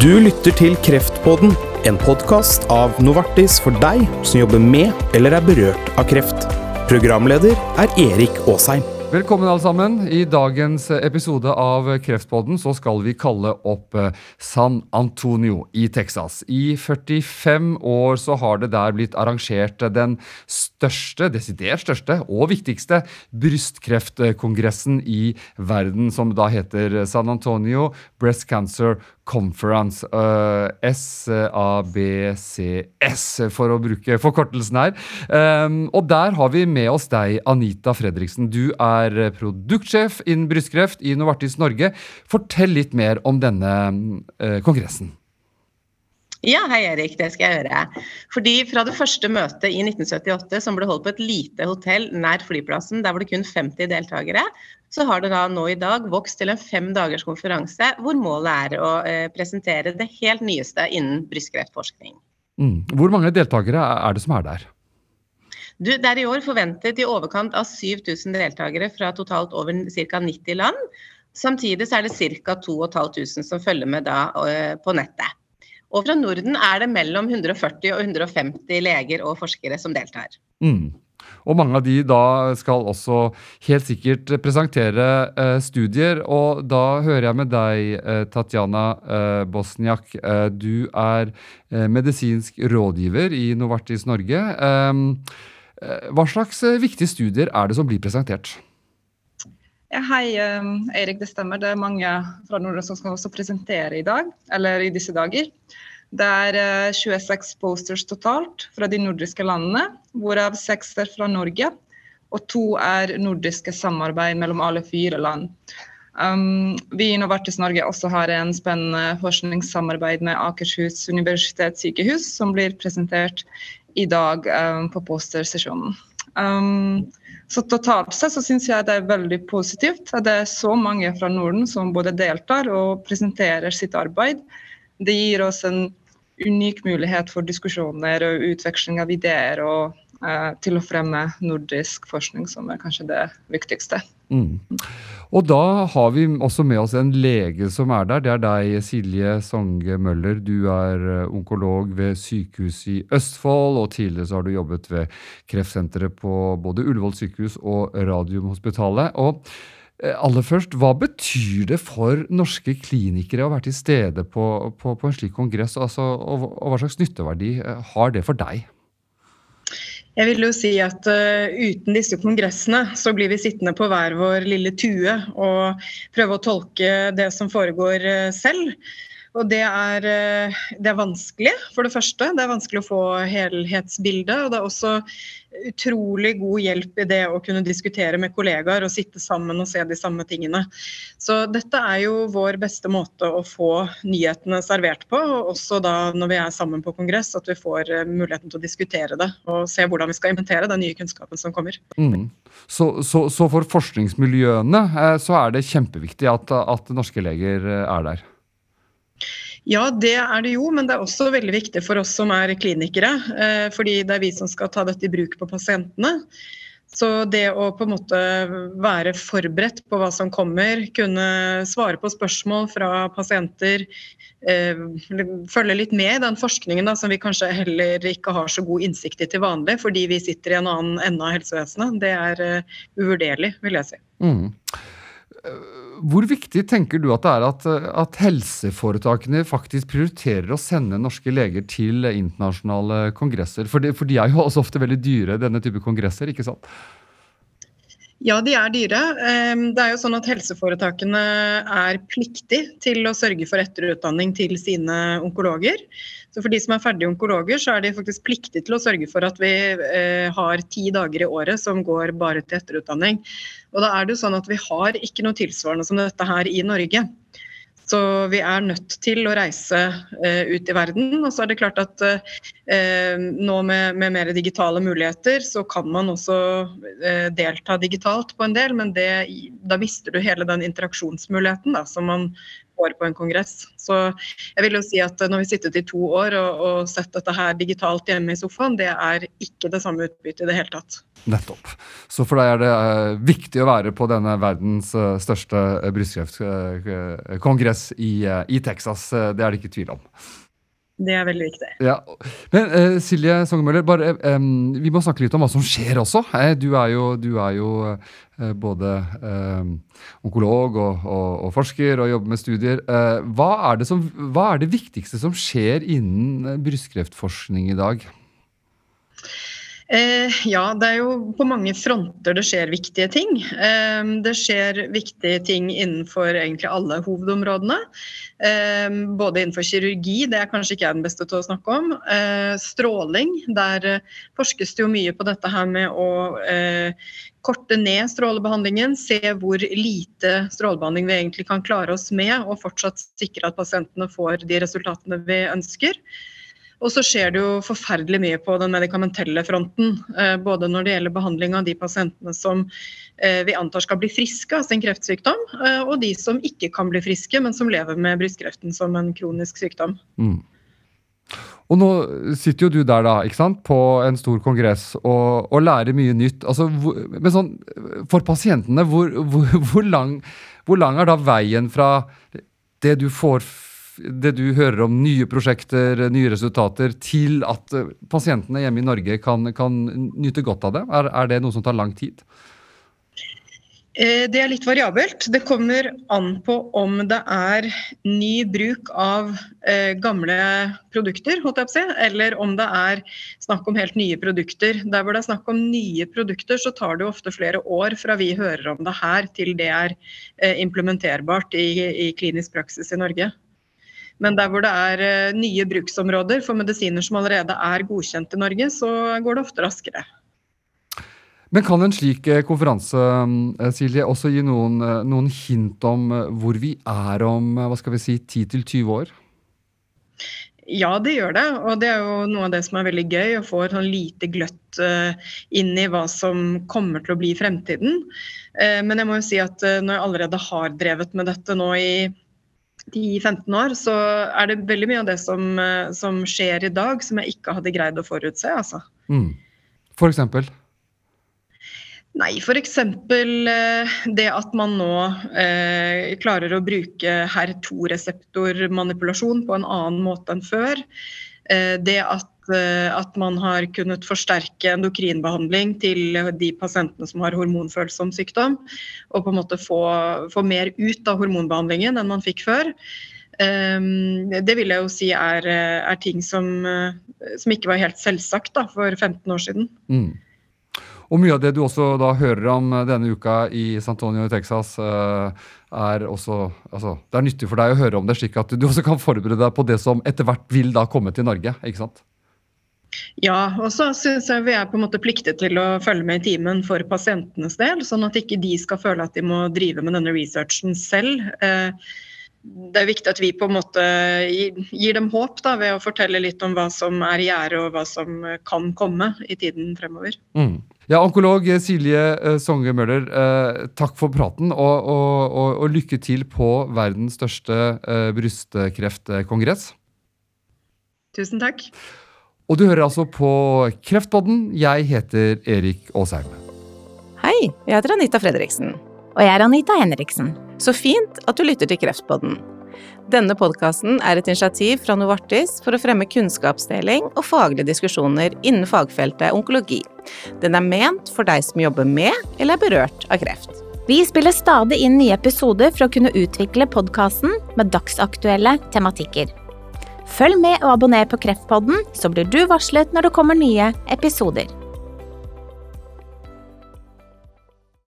Du lytter til Kreftpodden, en podkast av Novartis for deg som jobber med eller er berørt av kreft. Programleder er Erik Aasheim. Velkommen alle sammen. I dagens episode av Kreftpodden så skal vi kalle opp eh, San Antonio i Texas. I 45 år så har det der blitt arrangert den største, desidert største og viktigste brystkreftkongressen i verden, som da heter San Antonio Breast Cancer Conference. Uh, SABCS, for å bruke forkortelsen her. Um, og der har vi med oss deg, Anita Fredriksen. Du er produktsjef innen brystkreft i Novartis Norge. Fortell litt mer om denne uh, kongressen. Ja, hei Erik, det skal jeg gjøre. Fordi Fra det første møtet i 1978, som ble holdt på et lite hotell nær flyplassen, der var det kun 50 deltakere, så har det da nå i dag vokst til en fem dagers konferanse hvor målet er å eh, presentere det helt nyeste innen brystkreftforskning. Mm. Hvor mange deltakere er det som er der? Du, det er i år forventet i overkant av 7000 deltakere fra totalt over ca. 90 land. Samtidig så er det ca. 2500 som følger med da eh, på nettet. Og fra Norden er det mellom 140 og 150 leger og forskere som deltar. Mm. Og mange av de da skal også helt sikkert presentere eh, studier. Og da hører jeg med deg, eh, Tatjana eh, Bosniak. Eh, du er eh, medisinsk rådgiver i Novartis Norge. Ehm, eh, hva slags viktige studier er det som blir presentert? Ja, hei, Eirik. Det stemmer. Det er mange fra Norden som skal også presentere i dag, eller i disse dager. Det er 26 eh, posters totalt fra de nordiske landene, hvorav seks er fra Norge. Og to er nordiske samarbeid mellom alle fire land. Um, vi i Novartis Norge også har en spennende forskningssamarbeid med Akershus universitetssykehus, som blir presentert i dag um, på postersesjonen. Um, så totalt sett så syns jeg det er veldig positivt at det er så mange fra Norden som både deltar og presenterer sitt arbeid. Det gir oss en unik mulighet for diskusjoner og utveksling av ideer og uh, til å fremme nordisk forskning, som er kanskje det viktigste. Mm. Og da har vi også med oss en lege som er der. Det er deg, Silje Sange Møller. Du er eh, onkolog ved Sykehuset i Østfold, og tidligere så har du jobbet ved kreftsenteret på både Ullevål sykehus og Radiumhospitalet. Og Eh, aller først, Hva betyr det for norske klinikere å være til stede på, på, på en slik kongress? Altså, og, og, hva slags nytteverdi eh, har det for deg? Jeg vil jo si at uh, Uten disse kongressene så blir vi sittende på hver vår lille tue og prøve å tolke det som foregår uh, selv. Og det er, det er, vanskelig, for det første. Det er vanskelig å få helhetsbildet. Og det er også utrolig god hjelp i det å kunne diskutere med kollegaer og sitte sammen og se de samme tingene. Så dette er jo vår beste måte å få nyhetene servert på, og også da når vi er sammen på kongress, at vi får eh, muligheten til å diskutere det og se hvordan vi skal inventere den nye kunnskapen som kommer. Mm. Så, så, så, for forskningsmiljøene eh, så er det kjempeviktig at, at norske leger eh, er der? Ja, det er det jo, men det er også veldig viktig for oss som er klinikere. Eh, fordi det er vi som skal ta dette i bruk på pasientene. Så det å på en måte være forberedt på hva som kommer, kunne svare på spørsmål fra pasienter, eh, følge litt med i den forskningen da, som vi kanskje heller ikke har så god innsikt i til vanlig, fordi vi sitter i en annen ende av helsevesenet, det er uh, uvurderlig, vil jeg si. Mm. Hvor viktig tenker du at det er at, at, helseforetakene faktisk prioriterer å sende norske leger til internasjonale kongresser? For de, for de er jo også ofte veldig dyre, denne type kongresser, ikke sant? Ja, de er dyre. Det er jo sånn at Helseforetakene er pliktig til å sørge for etterutdanning til sine onkologer. Så For de som er ferdige onkologer, så er de faktisk pliktige til å sørge for at vi eh, har ti dager i året som går bare til etterutdanning. Og da er det jo sånn at Vi har ikke noe tilsvarende som dette her i Norge. Så vi er nødt til å reise eh, ut i verden. Og så er det klart at eh, nå med, med, mer digitale muligheter, så kan man også eh, delta digitalt på en del, men det, da mister du hele den interaksjonsmuligheten da, som man får på en kongress. Så jeg vil jo si at når vi har sittet i to år og, og sett dette her digitalt hjemme i sofaen, det er ikke det samme utbyttet i det hele tatt. Nettopp. Så for deg er det uh, viktig å være på denne verdens uh, største uh, brystkreftkongress i, i, Texas. det er det ikke tvil om. Det er veldig viktig. Ja. Men uh, Silje Songemøller, bare, um, vi må snakke litt om hva som skjer også. Du er jo, du er jo uh, både um, onkolog og, og, og, forsker og jobber med studier. Uh, hva, er som, hva, er det viktigste som skjer innen brystkreftforskning i dag? Eh, ja, det er jo på mange fronter det skjer viktige ting. Eh, det skjer viktige ting innenfor egentlig alle hovedområdene. Eh, både innenfor kirurgi, det er kanskje ikke jeg den beste til å snakke om. Eh, stråling, der eh, forskes det jo mye på dette her med å eh, korte ned strålebehandlingen, se hvor lite strålebehandling vi egentlig kan klare oss med, og fortsatt sikre at pasientene får de resultatene vi ønsker. Og så skjer det jo forferdelig mye på den medikamentelle fronten. Eh, både når det gjelder behandling av de pasientene som eh, vi antar skal bli friske av sin kreftsykdom, eh, og de som ikke kan bli friske, men som lever med brystkreften som en kronisk sykdom. Mm. Og nå sitter jo du der da, ikke sant, på en stor kongress og, og lærer mye nytt. Altså, men sånn, for pasientene, hvor, hvor, hvor, lang, hvor lang er da veien fra det du får det du hører om nye prosjekter, nye resultater, til at eh, pasientene hjemme i Norge kan, kan nyte godt av det? Er, er, det noe som tar lang tid? Eh, det er litt variabelt. Det kommer an på om det er ny bruk av eh, gamle produkter, si, eller om det er snakk om helt nye produkter. Der hvor det er snakk om nye produkter, så tar det ofte flere år fra vi hører om det her, til det er implementerbart i, i klinisk praksis i Norge. Men der hvor det er eh, nye bruksområder for medisiner som allerede er godkjent i Norge, så går det ofte raskere. Men kan en slik eh, konferanse eh, Silje, også gi noen, noen hint om hvor vi er om hva skal vi si, 10-20 år? Ja, det gjør det. Og det er jo noe av det som er veldig gøy, å få et sånn lite gløtt inn i hva som kommer til å bli fremtiden. Men jeg må jo si at når jeg allerede har drevet med dette nå i 10-15 år, så er det veldig mye av det som, eh, som, skjer i dag, som jeg ikke hadde greid å forutse. Altså. Mm. For eksempel? Nei, f.eks. Eh, det at man nå eh, klarer å bruke HER2-reseptormanipulasjon på en annen måte enn før. Eh, det at at man har kunnet forsterke endokrinbehandling til de pasientene som har hormonfølsom sykdom, og på en måte få, få mer ut av hormonbehandlingen enn man fikk før. Um, det vil jeg jo si er, er ting som, som, ikke var helt selvsagt da, for 15 år siden. Mm. Og mye av det du også da hører om denne uka i San Antonio i Texas, er også altså, Det er nyttig for deg å høre om det, slik at du også kan forberede deg på det som etter hvert vil da komme til Norge. ikke sant? Ja, og så syns jeg vi er på en måte pliktet til å følge med i timen for pasientenes del, sånn at ikke de skal føle at de må drive med denne researchen selv. Eh, det er viktig at vi på en måte gir dem håp da, ved å fortelle litt om hva som er i gjære og hva som kan komme i tiden fremover. Mm. Ja, Onkolog Silje eh, Songe Møller, eh, takk for praten, og, og, og, og, lykke til på verdens største brystkreftkongress. Tusen takk. Og du hører altså på Kreftpodden. Jeg heter Erik Aasheim. Hei, jeg heter Anita Fredriksen. Og jeg er Anita Henriksen. Så fint at du lytter til Kreftpodden. Denne podkasten er et initiativ fra Novartis for å fremme kunnskapsdeling og faglige diskusjoner innen fagfeltet onkologi. Den er ment for deg som jobber med eller er berørt av kreft. Vi spiller stadig inn nye episoder for å kunne utvikle podkasten med dagsaktuelle tematikker. Følg med og abonner på Kreftpodden, så blir du varslet når det kommer nye episoder.